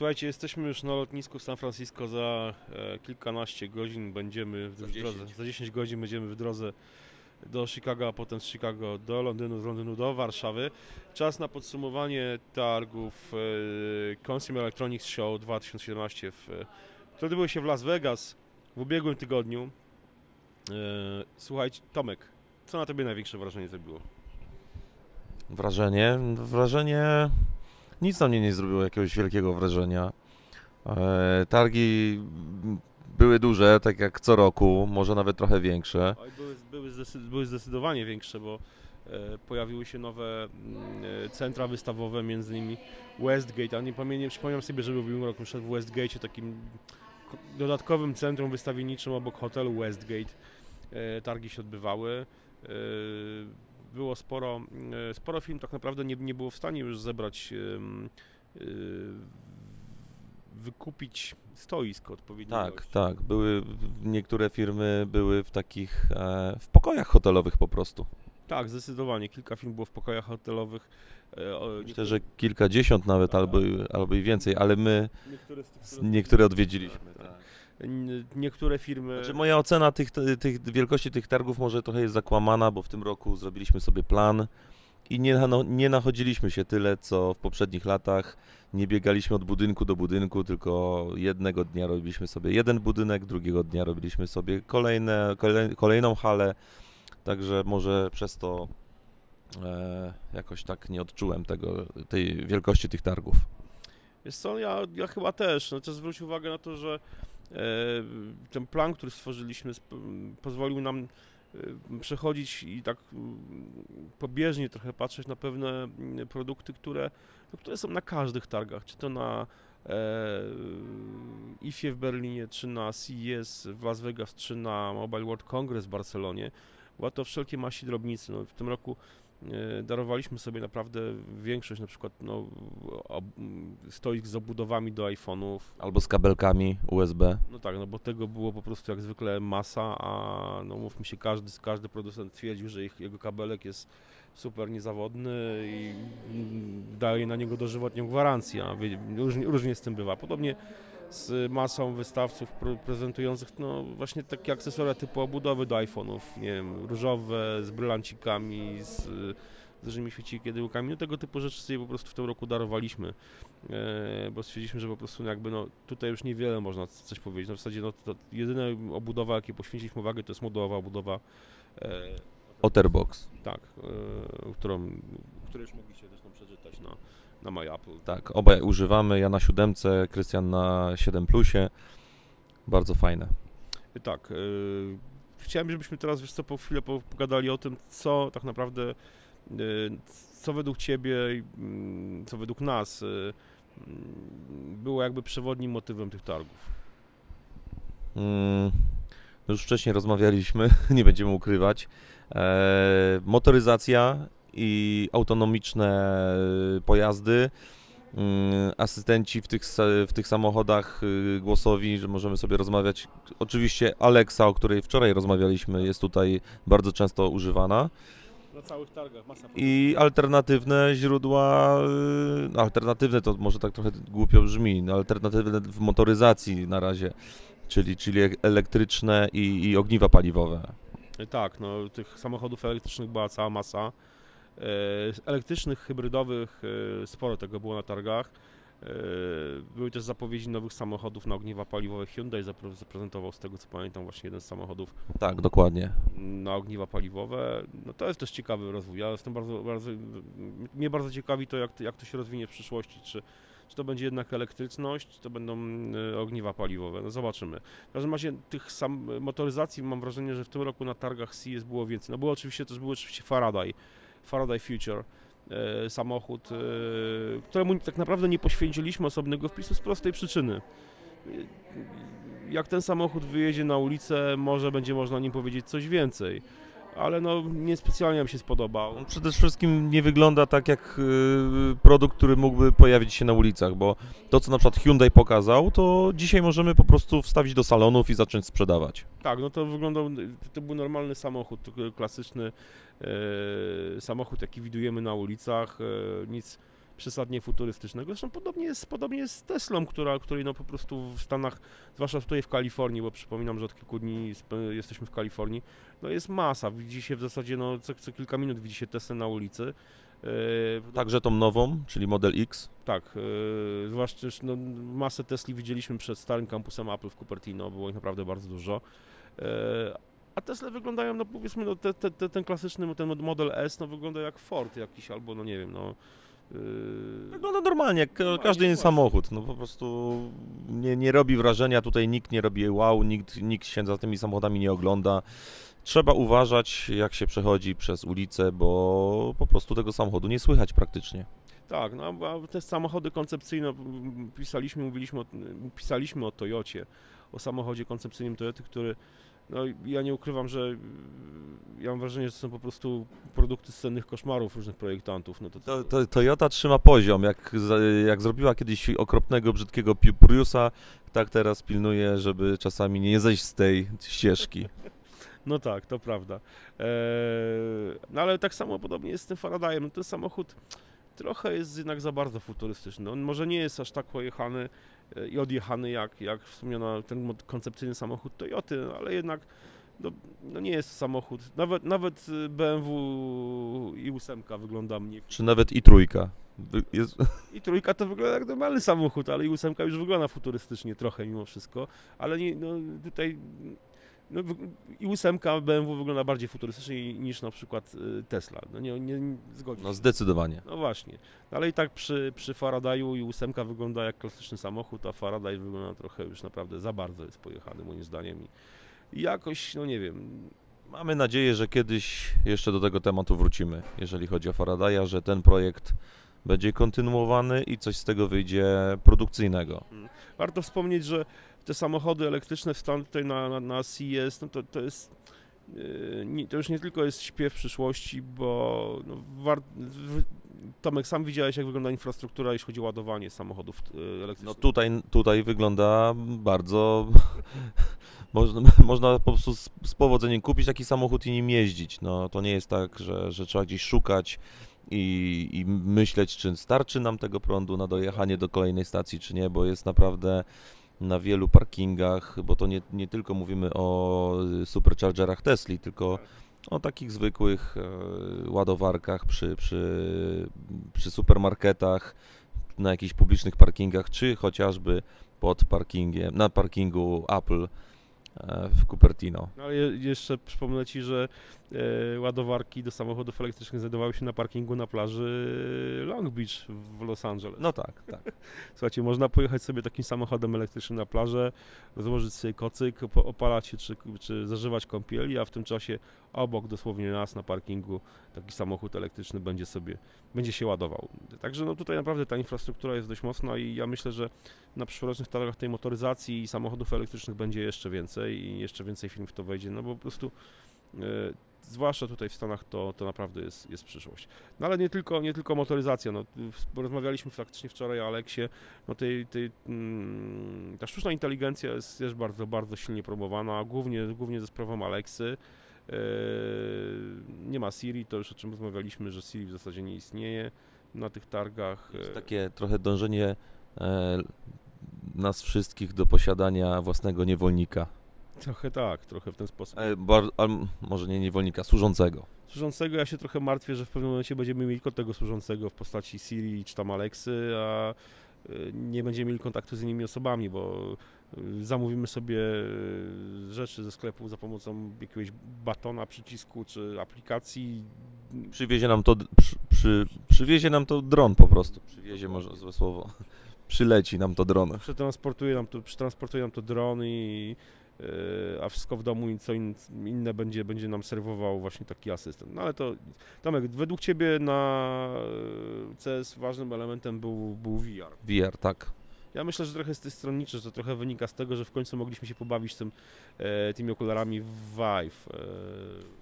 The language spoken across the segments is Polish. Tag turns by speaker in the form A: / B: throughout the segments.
A: Słuchajcie, jesteśmy już na lotnisku w San Francisco za e, kilkanaście godzin. Będziemy w
B: Za
A: w drodze.
B: 10.
A: Za 10 godzin będziemy w drodze do Chicago, a potem z Chicago do Londynu, z Londynu do Warszawy. Czas na podsumowanie targów e, Consumer Electronics Show 2017, w, e, które odbyły się w Las Vegas w ubiegłym tygodniu. E, słuchajcie, Tomek, co na tobie największe wrażenie zrobiło?
B: Wrażenie? Wrażenie... Nic na mnie nie zrobiło jakiegoś wielkiego wrażenia. E, targi były duże, tak jak co roku, może nawet trochę większe.
A: Były, były, zdecyd- były zdecydowanie większe, bo e, pojawiły się nowe mm, e, centra wystawowe, między innymi Westgate, a nie pamiętam, przypomniałem sobie, że w ubiegłym roku szedł w Westgate, takim ko- dodatkowym centrum wystawienniczym obok hotelu Westgate. Targi się odbywały. Było sporo, e, sporo firm tak naprawdę nie, nie było w stanie już zebrać, e, wykupić stoisk odpowiednio.
B: Tak, tak. Były, niektóre firmy były w takich, e, w pokojach hotelowych po prostu.
A: Tak, zdecydowanie. Kilka firm było w pokojach hotelowych. e,
B: Myślę, że kilkadziesiąt nawet, albo, albo i więcej, ale my
A: niektóre, z tych,
B: niektóre odwiedziliśmy. Tak.
A: Niektóre firmy.
B: Znaczy moja ocena tych, tych wielkości tych targów może trochę jest zakłamana, bo w tym roku zrobiliśmy sobie plan i nie, no, nie nachodziliśmy się tyle, co w poprzednich latach. Nie biegaliśmy od budynku do budynku, tylko jednego dnia robiliśmy sobie jeden budynek, drugiego dnia robiliśmy sobie kolejne, kolej, kolejną halę. Także może przez to e, jakoś tak nie odczułem tego, tej wielkości tych targów.
A: Wiesz co, ja, ja chyba też. No, to zwróć uwagę na to, że ten plan, który stworzyliśmy, pozwolił nam e, przechodzić i tak pobieżnie trochę patrzeć na pewne produkty, które, no, które są na każdych targach, czy to na e, IFie w Berlinie, czy na CES w Las Vegas, czy na Mobile World Congress w Barcelonie. Była to wszelkie maści drobnicy. No, w tym roku e, darowaliśmy sobie naprawdę większość, na przykład no, z obudowami do iPhone'ów.
B: Albo z kabelkami USB.
A: No tak, no bo tego było po prostu jak zwykle masa, a no mówmy się, każdy, każdy producent twierdził, że ich, jego kabelek jest super niezawodny i daje na niego dożywotnią gwarancję, a różnie, różnie z tym bywa. Podobnie z masą wystawców pre- prezentujących no właśnie takie akcesoria typu obudowy do iPhone'ów, nie wiem, różowe, z brylancikami, z, z dużymi świecidełkami, no tego typu rzeczy sobie po prostu w tym roku darowaliśmy, e, bo stwierdziliśmy, że po prostu jakby no tutaj już niewiele można coś powiedzieć, no w zasadzie no to jedyna obudowa, jakiej poświęciliśmy uwagę, to jest modułowa obudowa, e,
B: Otterbox.
A: tak, e, którą, której już mogliście zresztą przeczytać na, na My Apple.
B: Tak, obaj używamy. Ja na siódemce, Krystian na 7 plusie. Bardzo fajne.
A: Tak. y, Chciałem, żebyśmy teraz, wiesz co, po chwilę po- pogadali o tym, co tak naprawdę, y, co według Ciebie, mm, co według nas y, mm, było jakby przewodnim motywem tych targów.
B: Mm, no już wcześniej rozmawialiśmy, nie będziemy ukrywać. E, motoryzacja i autonomiczne pojazdy. Mm, asystenci w tych, w tych samochodach y, głosowi, że możemy sobie rozmawiać. Oczywiście Alexa, o której wczoraj rozmawialiśmy, jest tutaj bardzo często używana.
A: Na całych targach, masa
B: I alternatywne źródła, y, no alternatywne to może tak trochę głupio brzmi, no alternatywne w motoryzacji na razie, czyli, czyli elektryczne i, i ogniwa paliwowe.
A: Tak, no tych samochodów elektrycznych była cała masa. E, elektrycznych, hybrydowych, e, sporo tego było na targach. E, Były też zapowiedzi nowych samochodów na ogniwa paliwowe. Hyundai zapre- zaprezentował, z tego co pamiętam, właśnie jeden z samochodów
B: Tak, dokładnie.
A: na ogniwa paliwowe. No to jest też ciekawy rozwój. Ja jestem bardzo, bardzo, mnie bardzo ciekawi to, jak, to, jak to się rozwinie w przyszłości. Czy, czy to będzie jednak elektryczność, czy to będą ogniwa paliwowe. No zobaczymy. W każdym razie tych sam, motoryzacji mam wrażenie, że w tym roku na targach CES było więcej. No było oczywiście też był oczywiście Faraday, Faraday Future. e, Samochód, e, któremu tak naprawdę nie poświęciliśmy osobnego wpisu z prostej przyczyny. E, Jak ten samochód wyjedzie na ulicę, może będzie można o nim powiedzieć coś więcej, ale no niespecjalnie mi się spodobał.
B: On przede wszystkim nie wygląda tak jak y, produkt, który mógłby pojawić się na ulicach, bo to, co na przykład Hyundai pokazał, to dzisiaj możemy po prostu wstawić do salonów i zacząć sprzedawać.
A: Tak, no to wyglądał, to był normalny samochód, klasyczny e, samochód, jaki widujemy na ulicach, e, nic przesadnie futurystycznego. Zresztą podobnie jest, podobnie jest z Teslą, która, której no po prostu w Stanach, zwłaszcza tutaj w Kalifornii, bo przypominam, że od kilku dni jesteśmy w Kalifornii, no jest masa. Widzi się w zasadzie, no co, co kilka minut widzi się Tesla na ulicy. E,
B: Także tą nową, czyli Model X.
A: tak, e, zwłaszcza no, masę Tesli widzieliśmy przed starym kampusem Apple w Cupertino, było ich naprawdę bardzo dużo. E, a Tesla wyglądają, no powiedzmy, no, te, te, te, ten klasyczny, ten Model S, no wygląda jak Ford jakiś, albo no nie wiem, no... e,
B: Wygląda normalnie, jak
A: Normalnie,
B: każdy inny samochód. No po prostu nie, nie robi wrażenia, tutaj nikt nie robi wow, nikt, nikt się za tymi samochodami nie ogląda. Trzeba uważać, jak się przechodzi przez ulicę, bo po prostu tego samochodu nie słychać praktycznie.
A: Tak, no a te samochody koncepcyjne, pisaliśmy, mówiliśmy o, pisaliśmy o Toyocie, o samochodzie koncepcyjnym Toyoty, który, no ja nie ukrywam, że y, ja mam wrażenie, że to są po prostu produkty scennych koszmarów różnych projektantów. No to,
B: To, to, Toyota trzyma poziom. Jak, jak zrobiła kiedyś okropnego, brzydkiego Priusa, tak teraz pilnuje, żeby czasami nie zejść z tej ścieżki.
A: No tak, to prawda. Eee, no ale tak samo podobnie jest z tym Faradayem. No ten samochód trochę jest jednak za bardzo futurystyczny. On może nie jest aż tak pojechany i odjechany jak, jak wspomniana ten koncepcyjny samochód Toyoty, ale jednak no, no nie jest to samochód. Nawet, nawet y, BMW i8 wygląda mniej.
B: Czy nawet i trójka. Jest,
A: I trójka to wygląda jak normalny samochód, ale i ósemka już wygląda futurystycznie trochę mimo wszystko. Ale nie, no, tutaj no, i ósemka BMW wygląda bardziej futurystycznie niż na przykład y, Tesla. No nie, nie, nie
B: no zdecydowanie.
A: No właśnie. No, ale i tak przy, przy Faradaju i ósemka wygląda jak klasyczny samochód, a Faraday wygląda trochę już naprawdę za bardzo jest pojechany moim zdaniem. I, i jakoś, no nie wiem,
B: Mamy nadzieję, że kiedyś jeszcze do tego tematu wrócimy, jeżeli chodzi o Faradaya, że ten projekt będzie kontynuowany i coś z tego wyjdzie produkcyjnego.
A: Warto wspomnieć, że te samochody elektryczne w Stanach tutaj na, na, na CES, no to, to jest nie, to już nie tylko jest śpiew przyszłości, bo no, war, Tomek, sam widziałeś jak wygląda infrastruktura, jeśli chodzi o ładowanie samochodów
B: No
A: elektrycznych.
B: tutaj, tutaj wygląda bardzo. można, można po prostu z, z powodzeniem kupić taki samochód i nim jeździć. No to nie jest tak, że, że trzeba gdzieś szukać i, i myśleć, czy starczy nam tego prądu na dojechanie do kolejnej stacji, czy nie, bo jest naprawdę na wielu parkingach, bo to nie, nie tylko mówimy o y, superchargerach Tesli, tylko o takich zwykłych e, ładowarkach przy, przy, przy supermarketach, na jakichś publicznych parkingach, czy chociażby pod parkingiem, na parkingu Apple w Cupertino.
A: No, ale je, jeszcze przypomnę Ci, że e, ładowarki do samochodów elektrycznych znajdowały się na parkingu na plaży Long Beach w Los Angeles.
B: No tak, tak.
A: Słuchajcie, można pojechać sobie takim samochodem elektrycznym na plażę, złożyć sobie kocyk, opalać się czy, czy zażywać kąpieli, a w tym czasie obok dosłownie nas na parkingu taki samochód elektryczny będzie sobie, będzie się ładował. Także no tutaj naprawdę ta infrastruktura jest dość mocna i ja myślę, że na przyszłorocznych targach tej motoryzacji i samochodów elektrycznych będzie jeszcze więcej i jeszcze więcej firm w to wejdzie, no bo po prostu e, zwłaszcza tutaj w Stanach to, to naprawdę jest, jest przyszłość. No ale nie tylko, nie tylko motoryzacja, no, rozmawialiśmy faktycznie wczoraj o Aleksie, no tej, tej, mm, ta sztuczna inteligencja jest, jest bardzo, bardzo silnie promowana, głównie, głównie ze sprawą Aleksy. Eee, nie ma Siri, to już o czym rozmawialiśmy, że Siri w zasadzie nie istnieje na tych targach.
B: Jest
A: Eee,
B: takie trochę dążenie e, nas wszystkich do posiadania własnego niewolnika.
A: Trochę tak, trochę w ten sposób.
B: E, bar, a, może nie niewolnika, służącego.
A: Służącego ja się trochę martwię, że w pewnym momencie będziemy mieli tylko tego służącego w postaci Siri czy tam Aleksy, a y, nie będziemy mieli kontaktu z innymi osobami, bo zamówimy sobie y, rzeczy ze sklepu za pomocą jakiegoś batona, przycisku czy aplikacji.
B: Przywiezie nam to, przy, przy, przywiezie nam to dron po prostu. Przywiezie może złe słowo. Przyleci nam to dron.
A: Przetransportuje nam to, przetransportuje nam to dron i y, a wszystko w domu i co in, inne będzie, będzie nam serwował właśnie taki asystent. No ale to, Tomek, według Ciebie na y, CS ważnym elementem był, był VR.
B: VR, tak.
A: Ja myślę, że trochę jest to stronnicze, że to trochę wynika z tego, że w końcu mogliśmy się pobawić tym, e, tymi okularami Vive. E,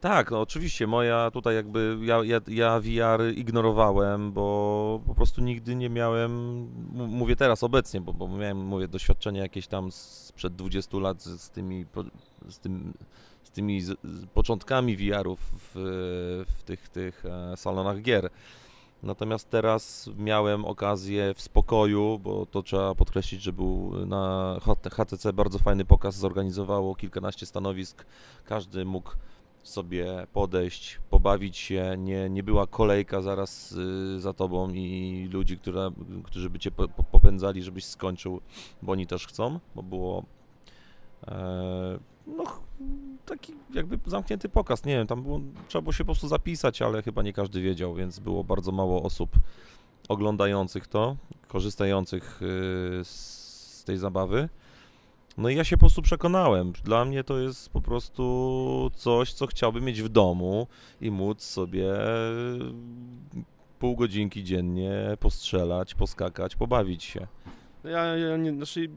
B: Tak, no oczywiście, moja tutaj jakby, ja, ja, ja VR ignorowałem, bo po prostu nigdy nie miałem, mówię teraz obecnie, bo, bo miałem, mówię, doświadczenie jakieś tam sprzed 20 lat z, z tymi, z tym, z tymi z, z początkami VR-ów w, w tych, tych e, salonach gier. Natomiast teraz miałem okazję w spokoju, bo to trzeba podkreślić, że był na HT HTC bardzo fajny pokaz, zorganizowało kilkanaście stanowisk, każdy mógł sobie podejść, pobawić się, nie, nie była kolejka zaraz y, za tobą i ludzi, która, którzy by cię po, po- popędzali, żebyś skończył, bo oni też chcą, bo było e, no, taki jakby zamknięty pokaz, nie wiem, tam było, trzeba było się po prostu zapisać, ale chyba nie każdy wiedział, więc było bardzo mało osób oglądających to, korzystających y, z tej zabawy. No i ja się po prostu przekonałem. Dla mnie to jest po prostu coś, co chciałbym mieć w domu i móc sobie pół godzinki dziennie postrzelać, poskakać, pobawić się.
A: Ja, ja, nie, znaczy,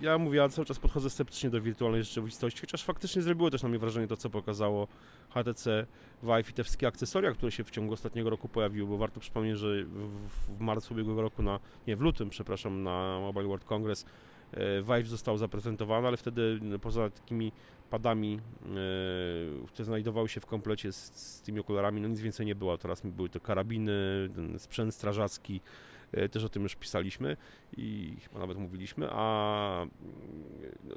A: ja mówię, ja cały czas podchodzę sceptycznie do wirtualnej rzeczywistości, chociaż faktycznie zrobiło też na mnie wrażenie to, co pokazało HTC Vive i te wszystkie akcesoria, które się w ciągu ostatniego roku pojawiły, bo warto przypomnieć, że w, w marcu ubiegłego roku, na, nie, w lutym, przepraszam, na Mobile World Congress e, Vive został zaprezentowany, ale wtedy no, poza takimi padami, e, które znajdowały się w komplecie z, z tymi okularami, no nic więcej nie było. Teraz były to karabiny, sprzęt strażacki, też o tym już pisaliśmy i chyba nawet mówiliśmy, a mm, no,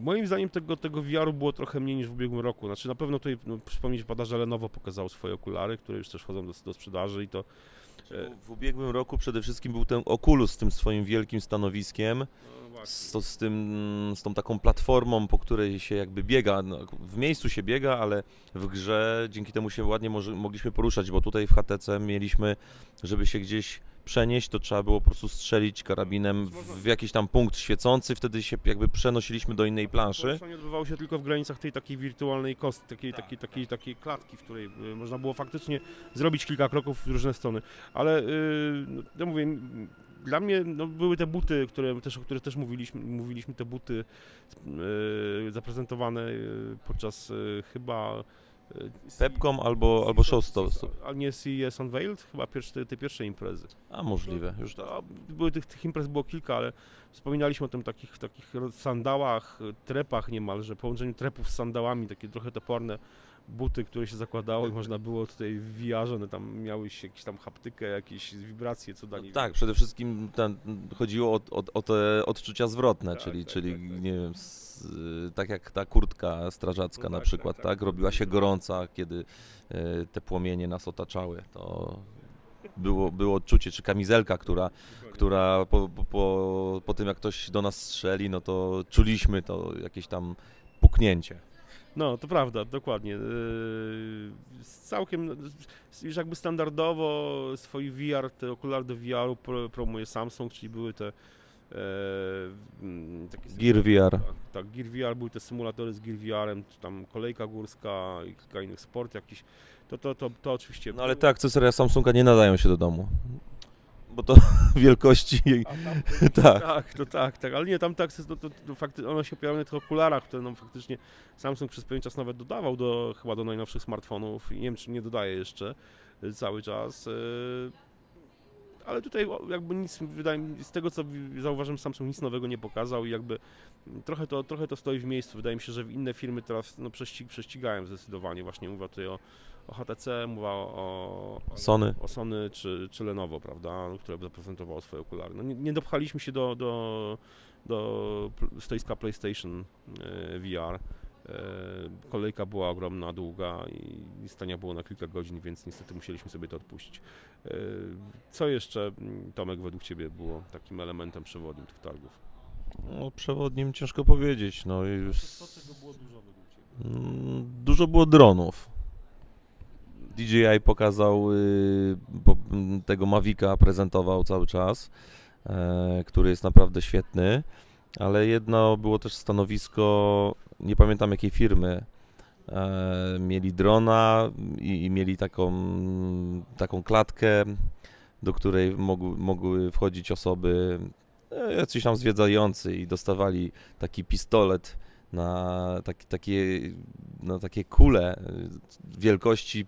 A: moim zdaniem tego, tego VR-u było trochę mniej niż w ubiegłym roku. Znaczy na pewno tutaj no, przypomnieć pada, że Lenovo pokazało swoje okulary, które już też wchodzą do, do sprzedaży i to E,
B: W ubiegłym roku przede wszystkim był ten Oculus z tym swoim wielkim stanowiskiem,
A: no,
B: z, to, z, tym, z tą taką platformą, po której się jakby biega, no, w miejscu się biega, ale w grze dzięki temu się ładnie mogliśmy poruszać, bo tutaj w HTC mieliśmy, żeby się gdzieś przenieść, to trzeba było po prostu strzelić karabinem w, jakiś tam punkt świecący, wtedy się jakby przenosiliśmy do innej planszy.
A: Poruszanie odbywało się tylko w granicach tej takiej wirtualnej kost, takiej, takiej, takiej, takiej klatki, w której y, można było faktycznie zrobić kilka kroków w różne strony. Ale y, no, ja mówię, dla mnie no, były te buty, które też, o których też mówiliśmy, mówiliśmy te buty y, zaprezentowane y, podczas y, chyba
B: Pepcom albo, albo Showstop.
A: A nie CES Unveiled? Chyba pierwsze, te, te pierwsze imprezy.
B: A możliwe, już.
A: To, były tych, tych imprez było kilka, ale wspominaliśmy o tym takich, takich sandałach, trepach niemalże, połączeniu trepów z sandałami, takie trochę toporne buty, które się zakładało i można było tutaj w VR-ze, one tam miały się jakieś tam haptykę, jakieś wibracje, co dali.
B: Tak, przede wszystkim ten, chodziło o, o, o te odczucia zwrotne,
A: Tak,
B: czyli,
A: tak,
B: czyli
A: tak, tak.
B: nie wiem, y, tak jak ta kurtka strażacka
A: No
B: na
A: tak,
B: przykład,
A: tak,
B: tak, robiła się gorąca, kiedy y, te płomienie nas otaczały, to było, było odczucie, czy kamizelka, która, która po, po, po, po tym jak ktoś do nas strzeli, no to czuliśmy to jakieś tam puknięcie.
A: No, to prawda, dokładnie. Yy, Całkiem, już jakby standardowo swój VR, te okulary do VR-u pro, promuje Samsung, czyli były te takie
B: Gear VR.
A: Tak, tak, Gear VR, były te symulatory z Gear VR-em, czy tam kolejka górska i kilka innych sport jakiś. To, to, to, to oczywiście
B: No ale te akcesoria Samsunga nie nadają się do domu, bo to wielkości...
A: Tam,
B: tak.
A: tak, to tak, tak, ale nie, tam tak, no, to, to fakty, one się pojawiają na tych okularach, które no, faktycznie Samsung przez pewien czas nawet dodawał do, chyba do najnowszych smartfonów i nie wiem, czy nie dodaje jeszcze y, cały czas. Y, Ale tutaj jakby nic, wydaje mi z tego co zauważyłem, Samsung nic nowego nie pokazał i jakby mm, trochę to, trochę to stoi w miejscu. Wydaje mi się, że inne firmy teraz no, prześcig, prześcigają zdecydowanie. Właśnie mówię tutaj o, o HTC, mówię o, o,
B: Sony.
A: o Sony czy, czy Lenovo, prawda, które zaprezentowało swoje okulary. No, nie, nie dopchaliśmy się do, do, do stoiska PlayStation e, VR. E, kolejka była ogromna, długa i stania było na kilka godzin, więc niestety musieliśmy sobie to odpuścić. E, co jeszcze, mm, Tomek, według Ciebie było takim elementem przewodnim tych targów?
B: No, przewodnim ciężko powiedzieć, no i już...
A: było dużo według Ciebie?
B: Mm, Dużo było dronów. DJI pokazał y, po, m, tego Mavica, prezentował cały czas, e, który jest naprawdę świetny, ale jedno było też stanowisko, nie pamiętam jakiej firmy, e, mieli drona i, i mieli taką, taką klatkę, do której mogły, mogły wchodzić osoby, e, jacyś tam zwiedzający i dostawali taki pistolet na taki, takie, no, takie kule y, wielkości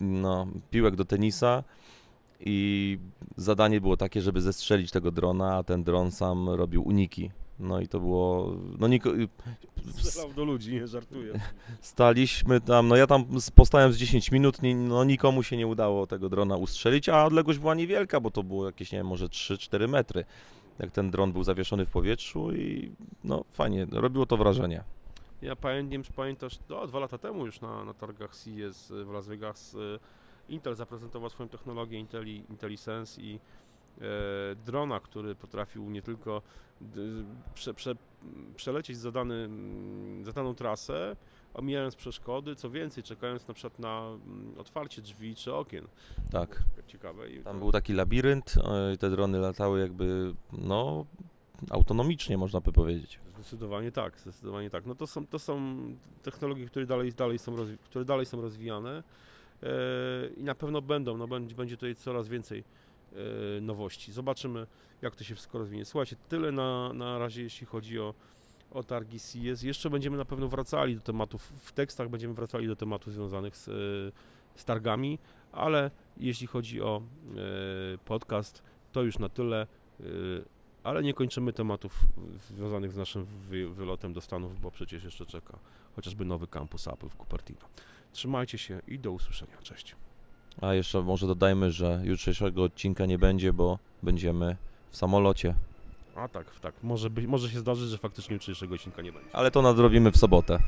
B: no, piłek do tenisa. I zadanie było takie, żeby zestrzelić tego drona, a ten dron sam robił uniki No i to było, no niko,
A: Strzelał do ludzi, nie żartuję.
B: staliśmy tam, no ja tam postałem z 10 minut, ni- no nikomu się nie udało tego drona ustrzelić, a odległość była niewielka, bo to było jakieś, nie wiem, może 3-4 metry. Jak ten dron był zawieszony w powietrzu i no fajnie, robiło to wrażenie.
A: Ja pamiętam, nie wiem, czy pamiętasz, no, dwa lata temu już na, na targach CES w Las Vegas e, Intel zaprezentował swoją technologię Inteli, IntelliSense i drona, który potrafił nie tylko prze, prze, przelecieć zadany, mm, zadaną trasę, omijając przeszkody, co więcej, czekając na przykład na mm, otwarcie drzwi czy okien.
B: Tak.
A: Ciekawe.
B: Tam był taki labirynt, e, i te drony latały jakby, no, autonomicznie można by powiedzieć.
A: Zdecydowanie tak, zdecydowanie tak. No to są, to są technologie, które dalej, dalej, są, które dalej są rozwijane e, i na pewno będą, no będzie, będzie tutaj coraz więcej e, nowości. Zobaczymy, jak to się wszystko rozwinie. Słuchajcie, tyle na, na razie, jeśli chodzi o, o targi CES. Jeszcze będziemy na pewno wracali do tematów, w tekstach będziemy wracali do tematów związanych z, e, z targami, ale jeśli chodzi o e, podcast, to już na tyle. E, ale nie kończymy tematów związanych z naszym wy, wylotem do Stanów, bo przecież jeszcze czeka chociażby nowy kampus Apple w Cupertino. Trzymajcie się i do usłyszenia. Cześć.
B: A jeszcze może dodajmy, że jutrzejszego odcinka nie będzie, bo będziemy w samolocie,
A: A tak, tak. Może, być, może się zdarzyć, że faktycznie jutrzejszego odcinka nie będzie.
B: ale to nadrobimy w sobotę.